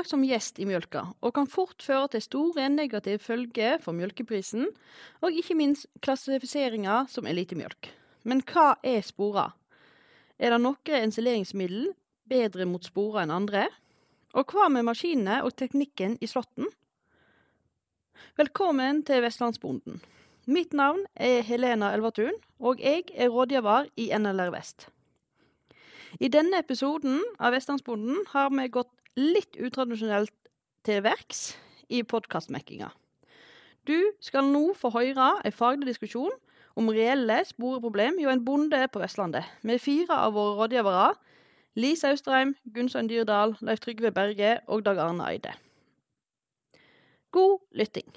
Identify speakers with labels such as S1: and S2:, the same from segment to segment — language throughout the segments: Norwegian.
S1: Spora som gjest i mjølka, og kan fort føre til store negative følger for mjølkeprisen, og ikke minst klassifiseringa som elitemjølk. Men hva er spora? Er det noe ensileringsmiddel bedre mot spora enn andre? Og hva med maskinene og teknikken i slåtten? Velkommen til Vestlandsbonden. Mitt navn er Helena Elvertun, og jeg er rådgiver i NLR Vest. I denne episoden av Vestlandsbonden har vi gått litt utradisjonelt til verks i podkastmekkinga. Du skal nå få høre en faglig diskusjon om reelle sporeproblem hjå en bonde på Vestlandet, med fire av våre rådgivere, Lise Austrheim, Gunnstein Dyrdal, Leif Trygve Berge og Dag Arne Eide. God lytting.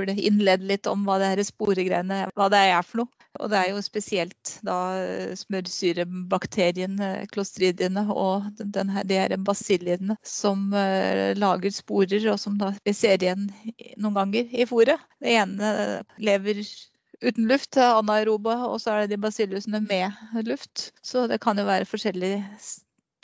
S2: Burde innlede litt om hva det her sporegreiene hva det er for noe. Og det er jo spesielt da smørsyrebakteriene, klostridiene og den her, de her basiliene som uh, lager sporer, og som da vi ser igjen noen ganger i fôret. Det ene lever uten luft, anaerobe, og så er det de basilusene med luft. Så det kan jo være forskjellige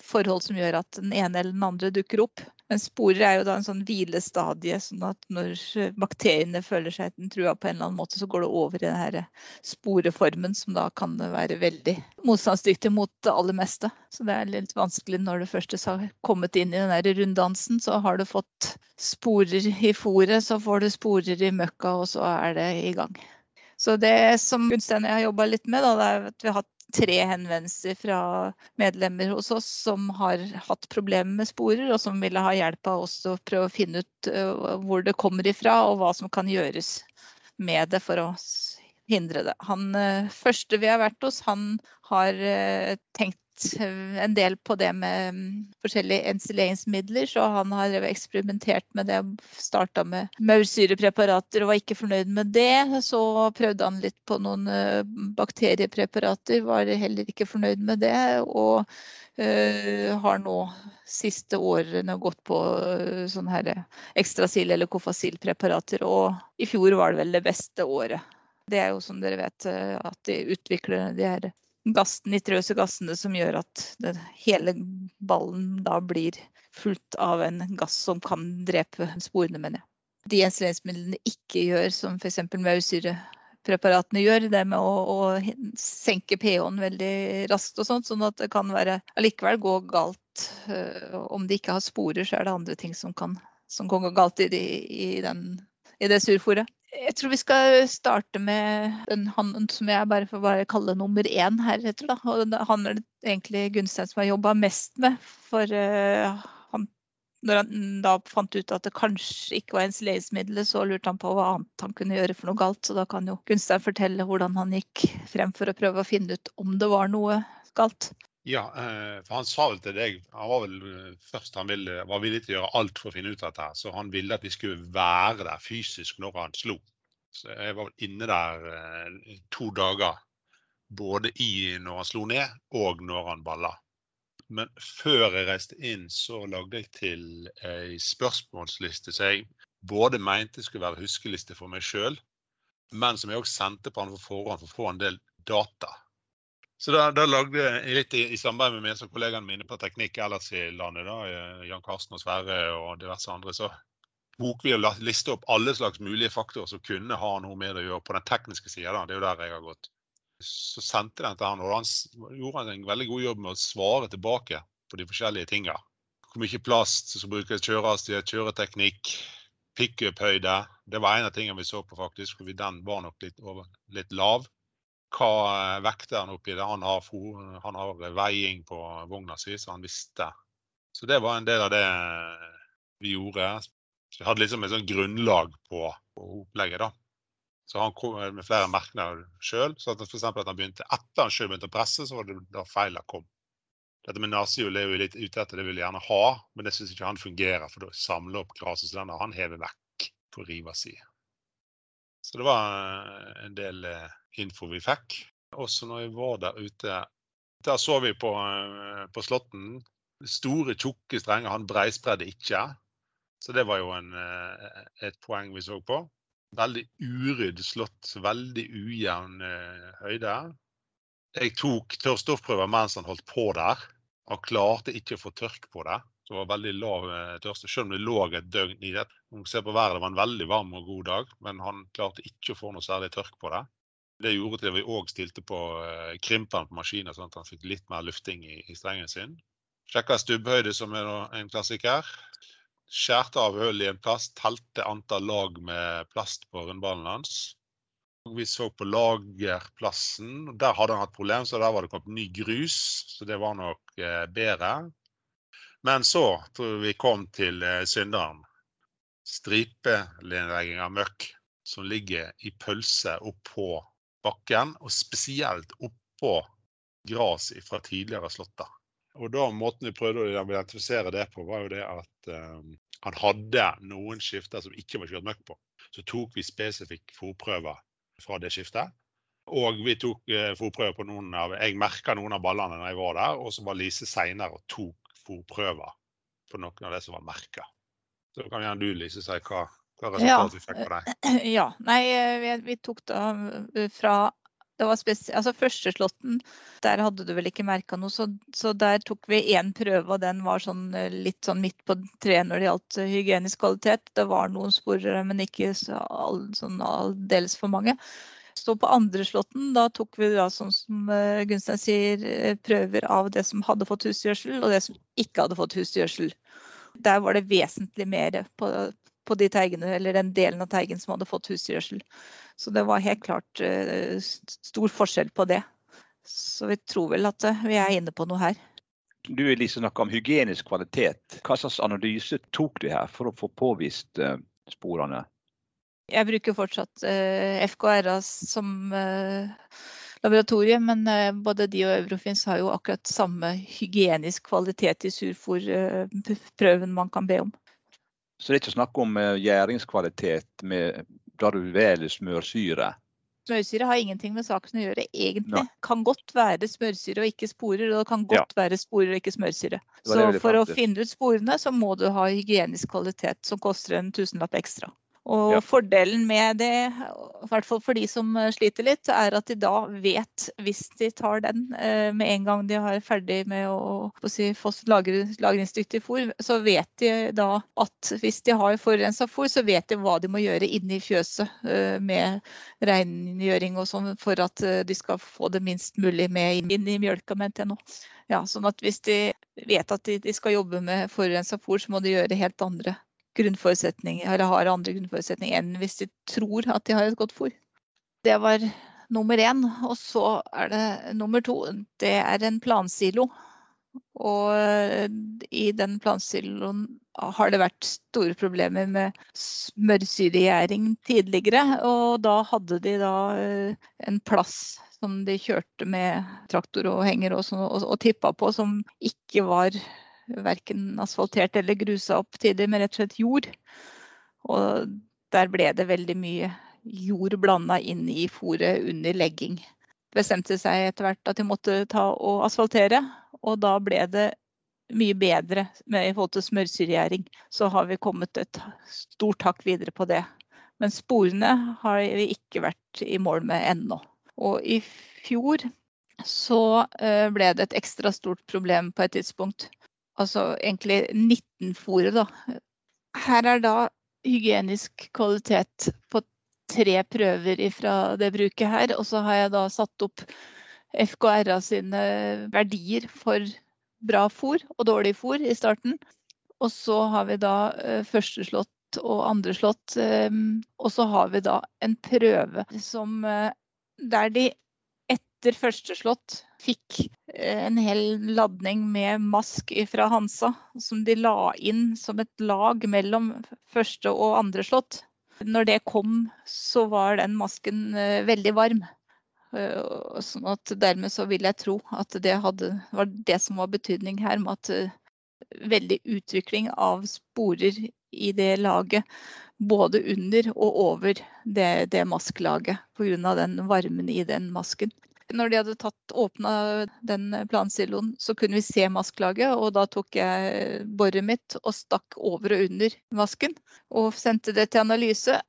S2: forhold som gjør at den ene eller den andre dukker opp. Men sporer er jo da en sånn hvilestadie, sånn at når bakteriene føler seg trua på en eller annen måte, så går det over i denne sporeformen, som da kan være veldig motstandsdyktig mot det aller meste. Så det er litt vanskelig når du først har kommet inn i den der runddansen, så har du fått sporer i fòret, så får du sporer i møkka, og så er det i gang. Så det som Gunstein og jeg har jobba litt med, da, det er at vi har hatt tre henvendelser fra medlemmer hos oss som har hatt problemer med sporer, og som ville ha hjelp av oss å prøve å finne ut hvor det kommer ifra, og hva som kan gjøres med det for å hindre det. Han første vi har vært hos, han har tenkt en del på det med mm, forskjellige ensileringsmidler, så han har eksperimentert med det. Starta med maursyrepreparater og var ikke fornøyd med det. Så prøvde han litt på noen eh, bakteriepreparater, var heller ikke fornøyd med det. Og uh, har nå siste årene gått på uh, sånne her ekstrasil- eller kofasil-preparater. Og i fjor var det vel det beste året. Det er jo som dere vet at de utvikler de her gass, nitrøse gassene som gjør at det, hele ballen da blir fullt av en gass som kan drepe sporene, mener jeg. De ensileringsmidlene ikke gjør, som f.eks. maursyrepreparatene gjør, det med å, å senke pH-en veldig raskt og sånt, sånn at det kan være allikevel gå galt. Uh, om de ikke har sporer, så er det andre ting som kan, som kan gå galt i, de, i, den, i det surfòret. Jeg tror vi skal starte med den han som jeg bare får bare kalle nummer én heretter. Da. Og han er det egentlig Gunstein som har jobba mest med. For uh, han, når han da fant ut at det kanskje ikke var ensileringsmiddelet, så lurte han på hva annet han kunne gjøre for noe galt. Så da kan jo Gunstein fortelle hvordan han gikk frem for å prøve å finne ut om det var noe galt.
S3: Ja, eh, for han sa vel til deg Han var vel eh, først han ville, var villig til å gjøre alt for å finne ut av dette. Så han ville at vi skulle være der fysisk når han slo. Så jeg var inne der eh, to dager. Både i når han slo ned, og når han balla. Men før jeg reiste inn, så lagde jeg til ei spørsmålsliste som jeg både mente skulle være huskeliste for meg sjøl, men som jeg òg sendte på han på forhånd for å få en del data så da, da, lagde jeg litt i, i samarbeid med som kollegaene mine på teknikk ellers i landet, da, eh, Jan Karsten og Sverre og diverse andre, så tok vi og liste opp alle slags mulige faktorer som kunne ha noe med det å gjøre på den tekniske sida. Det er jo der jeg har gått. Så sendte den til han, og han gjorde en veldig god jobb med å svare tilbake på de forskjellige tinga. Hvor mye plast som brukes, kjørehastighet, kjøreteknikk, pickup-høyde. Det var en av tingene vi så på, faktisk. for Den var nok litt, over, litt lav hva eh, vekter han oppi det. Han har, han har veiing på vogna si, så han visste. Så det var en del av det vi gjorde. Vi hadde liksom et sånt grunnlag på, på opplegget. da. Så han kom med flere merknader sjøl. Så at for han begynte, etter han sjøl begynte å presse, så var det da feilen kom. Dette med nasehjul er jo litt ute etter, det vil jeg gjerne ha, men det syns ikke han fungerer. For da samler opp gresset, så den har han hevet vekk på riva si. Så det var en del eh, info vi fikk. Også når jeg var der ute Der så vi på, eh, på Slåtten. Store, tjukke strenger. Han breispredde ikke. Så det var jo en, eh, et poeng vi så på. Veldig urydd slått. Veldig ujevn eh, høyde. Jeg tok tørrstoffprøver mens han holdt på der. Han klarte ikke å få tørk på det. Så det var veldig lav tørste, selv om det lå et døgn i det. Man ser på været, Det var en veldig varm og god dag, men han klarte ikke å få noe særlig tørk på det. Det gjorde til at vi òg stilte på eh, krimperen på maskinen, sånn at han fikk litt mer lufting i, i strengen sin. Sjekka stubbhøyde, som er en klassiker. Skjærte av hull i en plass, telte antall lag med plast på rundballen hans. Vi så på lagerplassen. Der hadde han hatt problem, så der var det kommet ny grus. Så det var nok eh, bedre. Men så tror vi kom til eh, synderen. Stripelinjegging av møkk som ligger i pølse oppå bakken, og spesielt oppå gras fra tidligere slåtter. Og da Måten vi prøvde å identifisere det på, var jo det at um, han hadde noen skifter som ikke var kjørt møkk på. Så tok vi spesifikk fòrprøver fra det skiftet. Og vi tok uh, fòrprøver på noen av Jeg merka noen av ballene når jeg var der, og så var Lise seinere og tok fòrprøver på noen av det som var merka. Så kan gjerne du, Lise, si hva, hva resultatet ja. vi fikk på deg.
S2: Ja, nei, eh, vi, vi tok da eh, fra det var altså Førsteslåtten, der hadde du vel ikke merka noe, så, så, der tok vi én prøve, og den var sånn, eh, litt sånn midt på treet når det gjaldt hygienisk kvalitet. Det var noen sporer, men ikke så all, sånn aldeles for mange. Så på andre slåtten, da tok vi da, sånn som Gunstein sier, prøver av det som hadde fått husgjødsel, og det som ikke hadde fått husgjødsel. Der var det vesentlig mer på, på de teigene, eller den delen av teigen som hadde fått husgjødsel. Så det var helt klart uh, stor forskjell på det. Så vi tror vel at uh, vi er inne på noe her.
S4: Du Elise, snakker om hygienisk kvalitet. Hva slags analyse tok du her for å få påvist uh, sporene?
S2: Jeg bruker fortsatt FKRA som laboratorium, men både de og Eurofins har jo akkurat samme hygienisk kvalitet i surfòrprøven man kan be om.
S4: Så det er ikke snakk om eh, gjæringskvalitet med velger smørsyre?
S2: Smørsyre har ingenting med saken å gjøre, egentlig. Det kan godt være smørsyre og ikke sporer, og det kan godt ja. være sporer og ikke smørsyre. Så for å finne ut sporene, så må du ha hygienisk kvalitet som koster en tusenlapp ekstra. Og ja. fordelen med det, i hvert fall for de som eh, sliter litt, er at de da vet, hvis de tar den eh, med en gang de er ferdig med å, å si, få lagringsdyktig fôr, så vet de da at hvis de har forurensa fôr, så vet de hva de må gjøre inne i fjøset eh, med rengjøring og sånn, for at de skal få det minst mulig med inn i mjølka, mente jeg nå. Ja, sånn at hvis de vet at de, de skal jobbe med forurensa fôr, så må de gjøre helt andre grunnforutsetninger, eller har andre grunnforutsetninger enn hvis de tror at de har et godt fôr. Det var nummer én. Og så er det nummer to. Det er en plansilo. Og i den plansiloen har det vært store problemer med smørsyregjæring tidligere. Og da hadde de da eh, en plass som de kjørte med traktor og henger og, og, og tippa på, som ikke var verken asfaltert eller grusa opp tidlig, men rett og slett jord. Og der ble det veldig mye jord blanda inn i fôret under legging. Bestemte seg etter hvert at de måtte ta og asfaltere, og da ble det mye bedre med i forhold til smørsyregjæring. Så har vi kommet et stort hakk videre på det. Men sporene har vi ikke vært i mål med ennå. Og i fjor så eh, ble det et ekstra stort problem på et tidspunkt altså egentlig 19-fòret, da. Her er da hygienisk kvalitet på tre prøver fra det bruket her. Og så har jeg da satt opp FKRA sine verdier for bra fôr og dårlig fôr i starten. Og så har vi da førsteslått og andreslått. Um, og så har vi da en prøve som uh, der de etter første slått fikk eh, en hel ladning med mask fra Hansa, som de la inn som et lag mellom første og andre slått. Når det kom, så var den masken eh, veldig varm. Eh, sånn at dermed så vil jeg tro at det hadde, var det som var betydning her, med at veldig utvikling av sporer i det laget. Både under og over det, det masklaget, pga. den varmen i den masken. Når de hadde tatt åpna den plansiloen, så kunne vi se masklaget. Og da tok jeg boret mitt og stakk over og under masken. Og sendte det til analyse.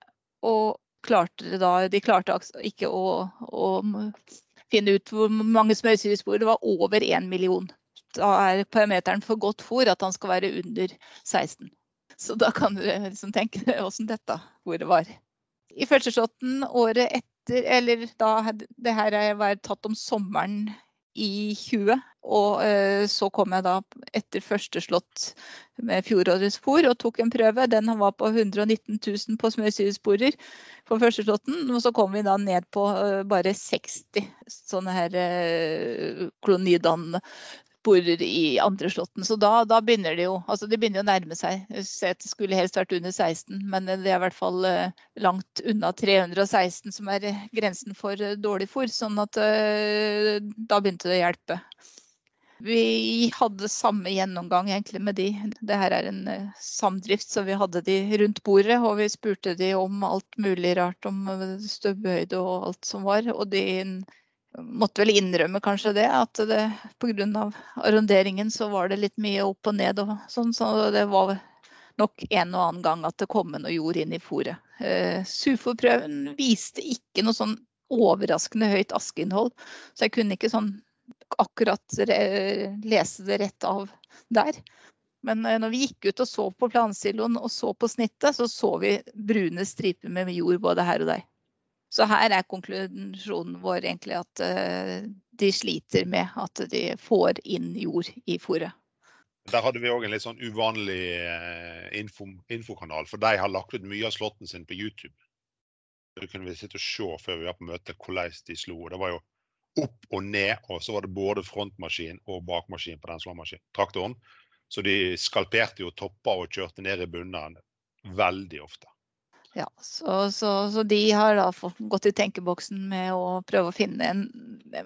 S2: Og klarte da De klarte altså ikke å, å finne ut hvor mange smørsyresporer. Det var over én million. Da er parameteren for godt fôr at han skal være under 16. Så da kan dere liksom tenke dere åssen dette fôret var. I førsteslåtten året etter, eller da det her var tatt om sommeren i 20. Og eh, så kom jeg da etter første slått med fjorårets fôr og tok en prøve. Den var på 119 000 på smørsyresporer på første slåtten. Og så kom vi da ned på eh, bare 60 sånne her eh, klonidannende sporer i andre slåtten. Så da, da, begynner det jo altså det begynner å nærme seg. Det skulle helst vært under 16, men det er i hvert fall eh, langt unna 316 som er eh, grensen for eh, dårlig fôr. Sånn at da begynte det å hjelpe. Vi hadde samme gjennomgang egentlig med de. Det her er en samdrift, så vi hadde de rundt bordet. Og vi spurte de om alt mulig rart om støvhøyde og alt som var. Og de måtte vel innrømme kanskje det, at det pga. arronderingen så var det litt mye opp og ned og sånn. Så det var nok en og annen gang at det kom noe jord inn i fôret. Eh, Sufo-prøven viste ikke noe sånn overraskende høyt askeinnhold, så jeg kunne ikke sånn akkurat lese det rett av der. Men eh, når vi gikk ut og så på plansiloen og så på snittet, så så vi brune striper med jord både her og der. Så her er konklusjonen vår egentlig at uh, de sliter med at de får inn jord i fôret.
S3: Der hadde vi òg en litt sånn uvanlig uh, info, infokanal, for de har lagt ut mye av slåtten sin på YouTube. Da kunne vi sitte og se før vi var på møte hvordan de slo. Det var jo opp og ned, og så var det både frontmaskin og bakmaskin på den slåmaskinen. Så de skalperte jo topper og kjørte ned i bunnen veldig ofte.
S2: Ja, så, så, så, de har da gått i tenkeboksen med å prøve å finne en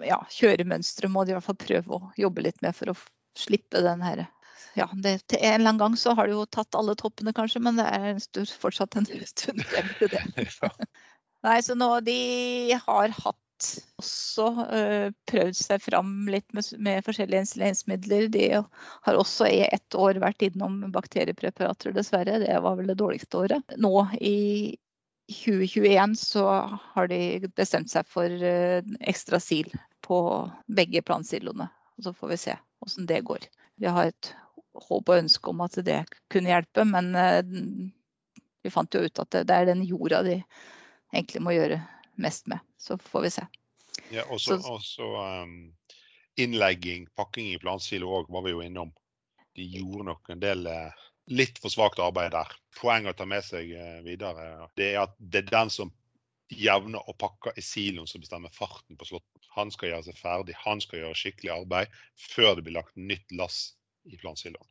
S2: ja, kjøremønstre må de i hvert fall prøve å jobbe litt med for å slippe den her ja, det, til en eller annen gang så har de jo tatt alle toppene, kanskje, men det er en stor, fortsatt en stund frem til det. Nei, så nå de har hatt også uh, prøvd seg fram litt med, med forskjellige insulinsmidler. De har også i ett år vært innom bakteriepreparater, dessverre. Det var vel det dårligste året. Nå i 2021 så har de bestemt seg for uh, ekstra sil på begge plansiloene. Så får vi se åssen det går. Vi har et håp og ønske om at det kunne hjelpe, men uh, vi fant jo ut at det er den jorda de egentlig må gjøre mest med. Så får vi se.
S3: Ja, også, så, også um, innlegging, pakking i plansilo òg var vi jo innom. De gjorde nok en del uh, litt for svakt arbeid der. Poenget å ta med seg uh, videre det er at det er den som jevner og pakker i siloen som bestemmer farten på slåtten. Han skal gjøre seg ferdig, han skal gjøre skikkelig arbeid før det blir lagt nytt lass i plansiloen.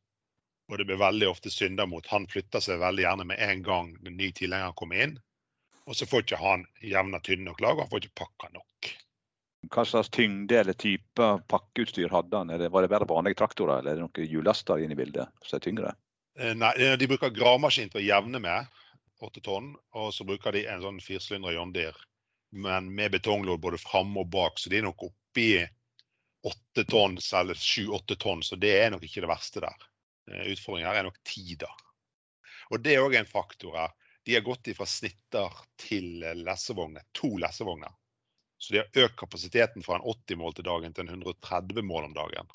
S3: Og det blir veldig ofte synder mot. Han flytter seg veldig gjerne med en gang den nye tilhengeren kommer inn. Og så får ikke han jevna tynn nok lag, og han får ikke pakka nok.
S4: Hva slags tyngde eller type pakkeutstyr hadde han? Var det bare vanlige traktorer, eller er det noen hjullaster inne i bildet som er tyngre?
S3: Eh, nei, de bruker gravemaskin til å jevne med, åtte tonn. Og så bruker de en sånn firsylindra John Deere, men med betonglåd både framme og bak. Så de er nok oppi åtte tonn, eller sju-åtte tonn, så det er nok ikke det verste der. Eh, utfordringen her er nok tida. Og det er òg en faktor her. De har gått fra snitter til lessevogner, to lessevogner. Så de har økt kapasiteten fra en 80 mål til dagen til en 130 mål om dagen.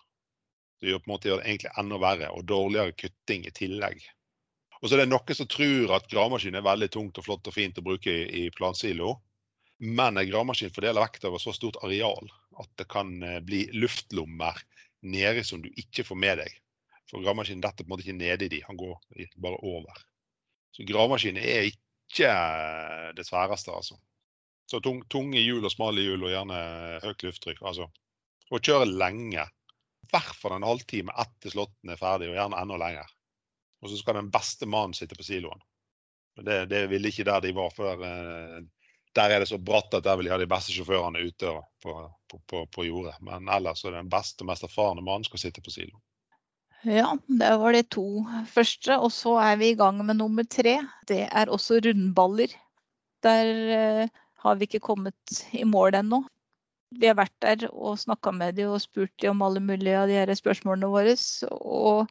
S3: Det gjør på en måte gjør det egentlig enda verre, og dårligere kutting i tillegg. Og så er det noen som tror at gravemaskin er veldig tungt og flott og fint å bruke i, i plansilo. Men en gravemaskin fordeler vekt over så stort areal at det kan eh, bli luftlommer nede som du ikke får med deg. For gravemaskinen detter på en måte ikke nede i de, han går bare over. Så gravemaskin er ikke det sværeste, altså. Så tung, tunge hjul og smale hjul og gjerne høyt lufttrykk. Altså. Og kjøre lenge. I hvert fall en halvtime etter slåtten er ferdig, og gjerne enda lenger. Og så skal den beste mannen sitte på siloen. Det, det ville ikke der de var. for uh, Der er det så bratt at der vil de ha de beste sjåførene ute på, på, på, på jordet. Men ellers er det den beste, og mest erfarne mannen skal sitte på siloen.
S2: Ja, det var de to første. Og så er vi i gang med nummer tre. Det er også rundballer. Der eh, har vi ikke kommet i mål ennå. vi har vært der og snakka med dem og spurt dem om alle mulige av de her spørsmålene våre. Og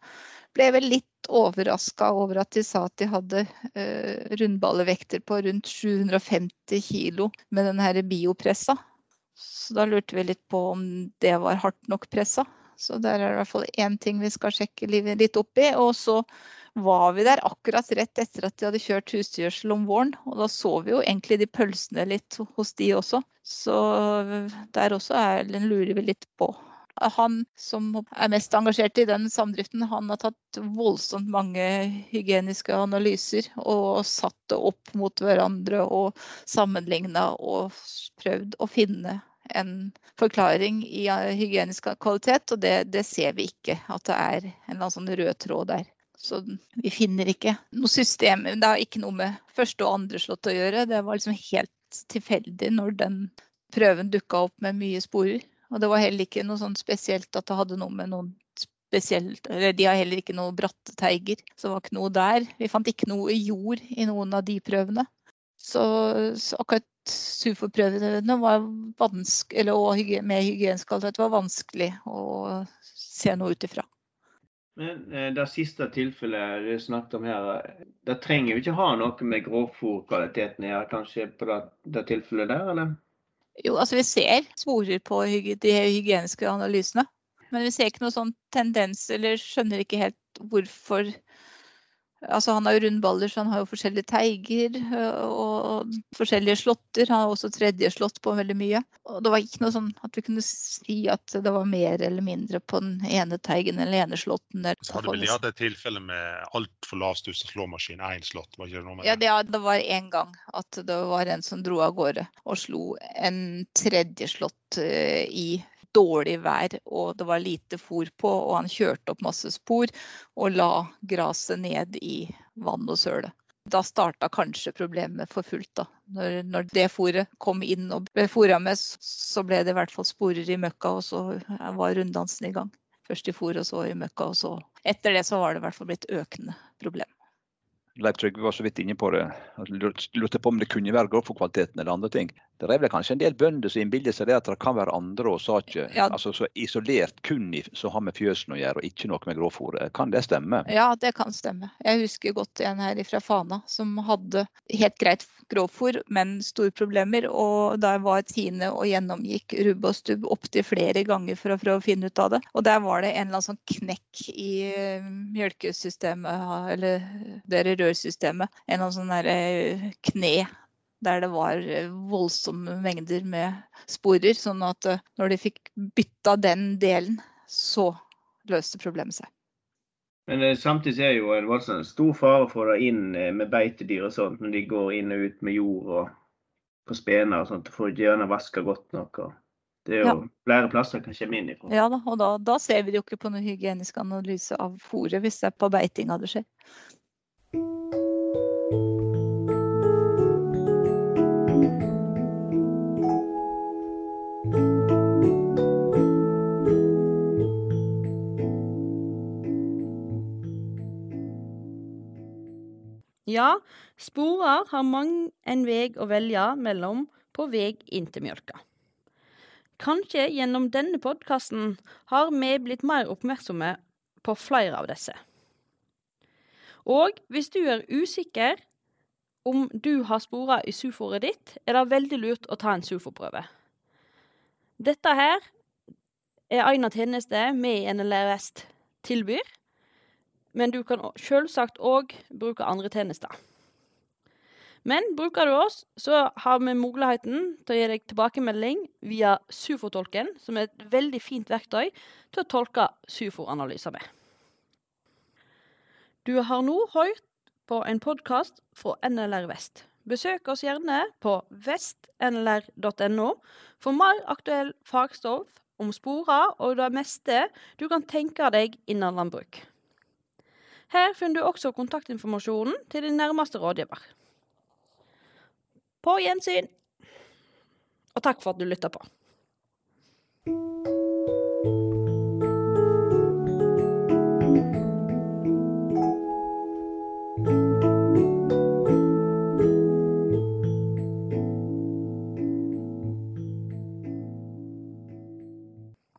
S2: ble vel litt overraska over at de sa at de hadde eh, rundballevekter på rundt 750 kilo med den her biopressa. Så da lurte vi litt på om det var hardt nok pressa. Så der er det i hvert fall én ting vi skal sjekke litt opp i. Og så var vi der akkurat rett etter at de hadde kjørt husdyrgjødsel om våren. Og da så vi jo egentlig de pølsene litt hos de også. Så der også er, lurer vi litt på han som er mest engasjert i den samdriften, han har tatt voldsomt mange hygieniske analyser og satt det opp mot hverandre og sammenligna og prøvd å finne en forklaring i hygienisk kvalitet, og det, det ser vi ikke. At det er en sånn rød tråd der. Så vi finner ikke noe system. Det har ikke noe med første og andre slott å gjøre. Det var liksom helt tilfeldig når den prøven dukka opp med mye sporer. Og det var heller ikke noe sånn spesielt at det hadde noe med noen spesielt Eller de har heller ikke noe bratte teiger, så det var ikke noe der. Vi fant ikke noe jord i noen av de prøvene. Så, så akkurat SUFO-prøvene var vanskelig, eller med hygienisk kvalitet var vanskelig å se noe ut ifra.
S5: Men eh, det siste tilfellet du snakket om her, da trenger vi ikke ha noe med grovfòrkvaliteten å gjøre, kanskje på det, det tilfellet der, eller?
S2: Jo, altså vi ser sporer på de hygieniske analysene. Men vi ser ikke noen sånn tendens, eller skjønner ikke helt hvorfor Altså, han har jo rundballer, så han har jo forskjellige teiger og forskjellige slåtter. Han har også tredje slått på veldig mye. Og det var ikke noe sånn at vi kunne si at det var mer eller mindre på den ene teigen eller ene slåtten.
S3: Så hadde vel de hatt et tilfelle med altfor lav stuss slåmaskin, én slått? var ikke det noe med
S2: det? Ja, det, det var én gang at det var en som dro av gårde og slo en tredje slått i dårlig vær og det var lite fôr på, og han kjørte opp masse spor og la gresset ned i vann og søle. Da starta kanskje problemet for fullt. da. Når, når det fôret kom inn og ble fôra med, så ble det i hvert fall sporer i møkka, og så var runddansen i gang. Først i fôr og så i møkka, og så Etter det så var det i hvert fall blitt økende problem.
S4: Leif Trygve var så vidt inne på det. Lurte på om det kunne være godt for kvaliteten eller andre ting. Det er vel kanskje en del bønder som innbiller seg det at det kan være andre årsaker. Ja. Altså så isolert kun i, som har med fjøsene å gjøre, og ikke noe med grovfòr. Kan det stemme?
S2: Ja, det kan stemme. Jeg husker godt en her fra Fana som hadde helt greit grovfòr, men store problemer. Og der var Tine og gjennomgikk rubb og stubb opptil flere ganger for å prøve å finne ut av det. Og der var det en eller annen sånn knekk i eh, mjølkesystemet, eller det rørsystemet. En eller annen sånn derre kne der det var eh, voldsomme mengder med sporer. Sånn at eh, når de fikk bytta den delen, så løste problemet seg.
S5: Men eh, samtidig er det jo en voldsomt stor fare for det inn med beitedyr og sånt, når de går inn og ut med jord og på spener og sånt. For ikke gjerne vaske godt nok. Det er jo ja. flere plasser kan komme inn ifra.
S2: Ja da, og da, da ser vi jo ikke på noen hygienisk analyse av fôret hvis det er på beiting det skjer.
S1: Ja, sporer har mang en veg å velge mellom på veg inn til mjølka. Kanskje gjennom denne podkasten har vi blitt mer oppmerksomme på flere av disse. Og hvis du er usikker om du har sporer i suforet ditt, er det veldig lurt å ta en sufoprøve. Dette her er en av tjenestene vi i NLR Vest tilbyr men du kan selvsagt òg bruke andre tjenester. Men bruker du oss, så har vi muligheten til å gi deg tilbakemelding via SUFO-tolken, som er et veldig fint verktøy til å tolke SUFO-analyser med. Du har nå hørt på en podkast fra NLR Vest. Besøk oss gjerne på vestnlr.no for mer aktuell fagstoff om sporer og det meste du kan tenke deg innen landbruk. Her finner du også kontaktinformasjonen til din nærmeste rådgiver. På gjensyn, og takk for at du lytta på.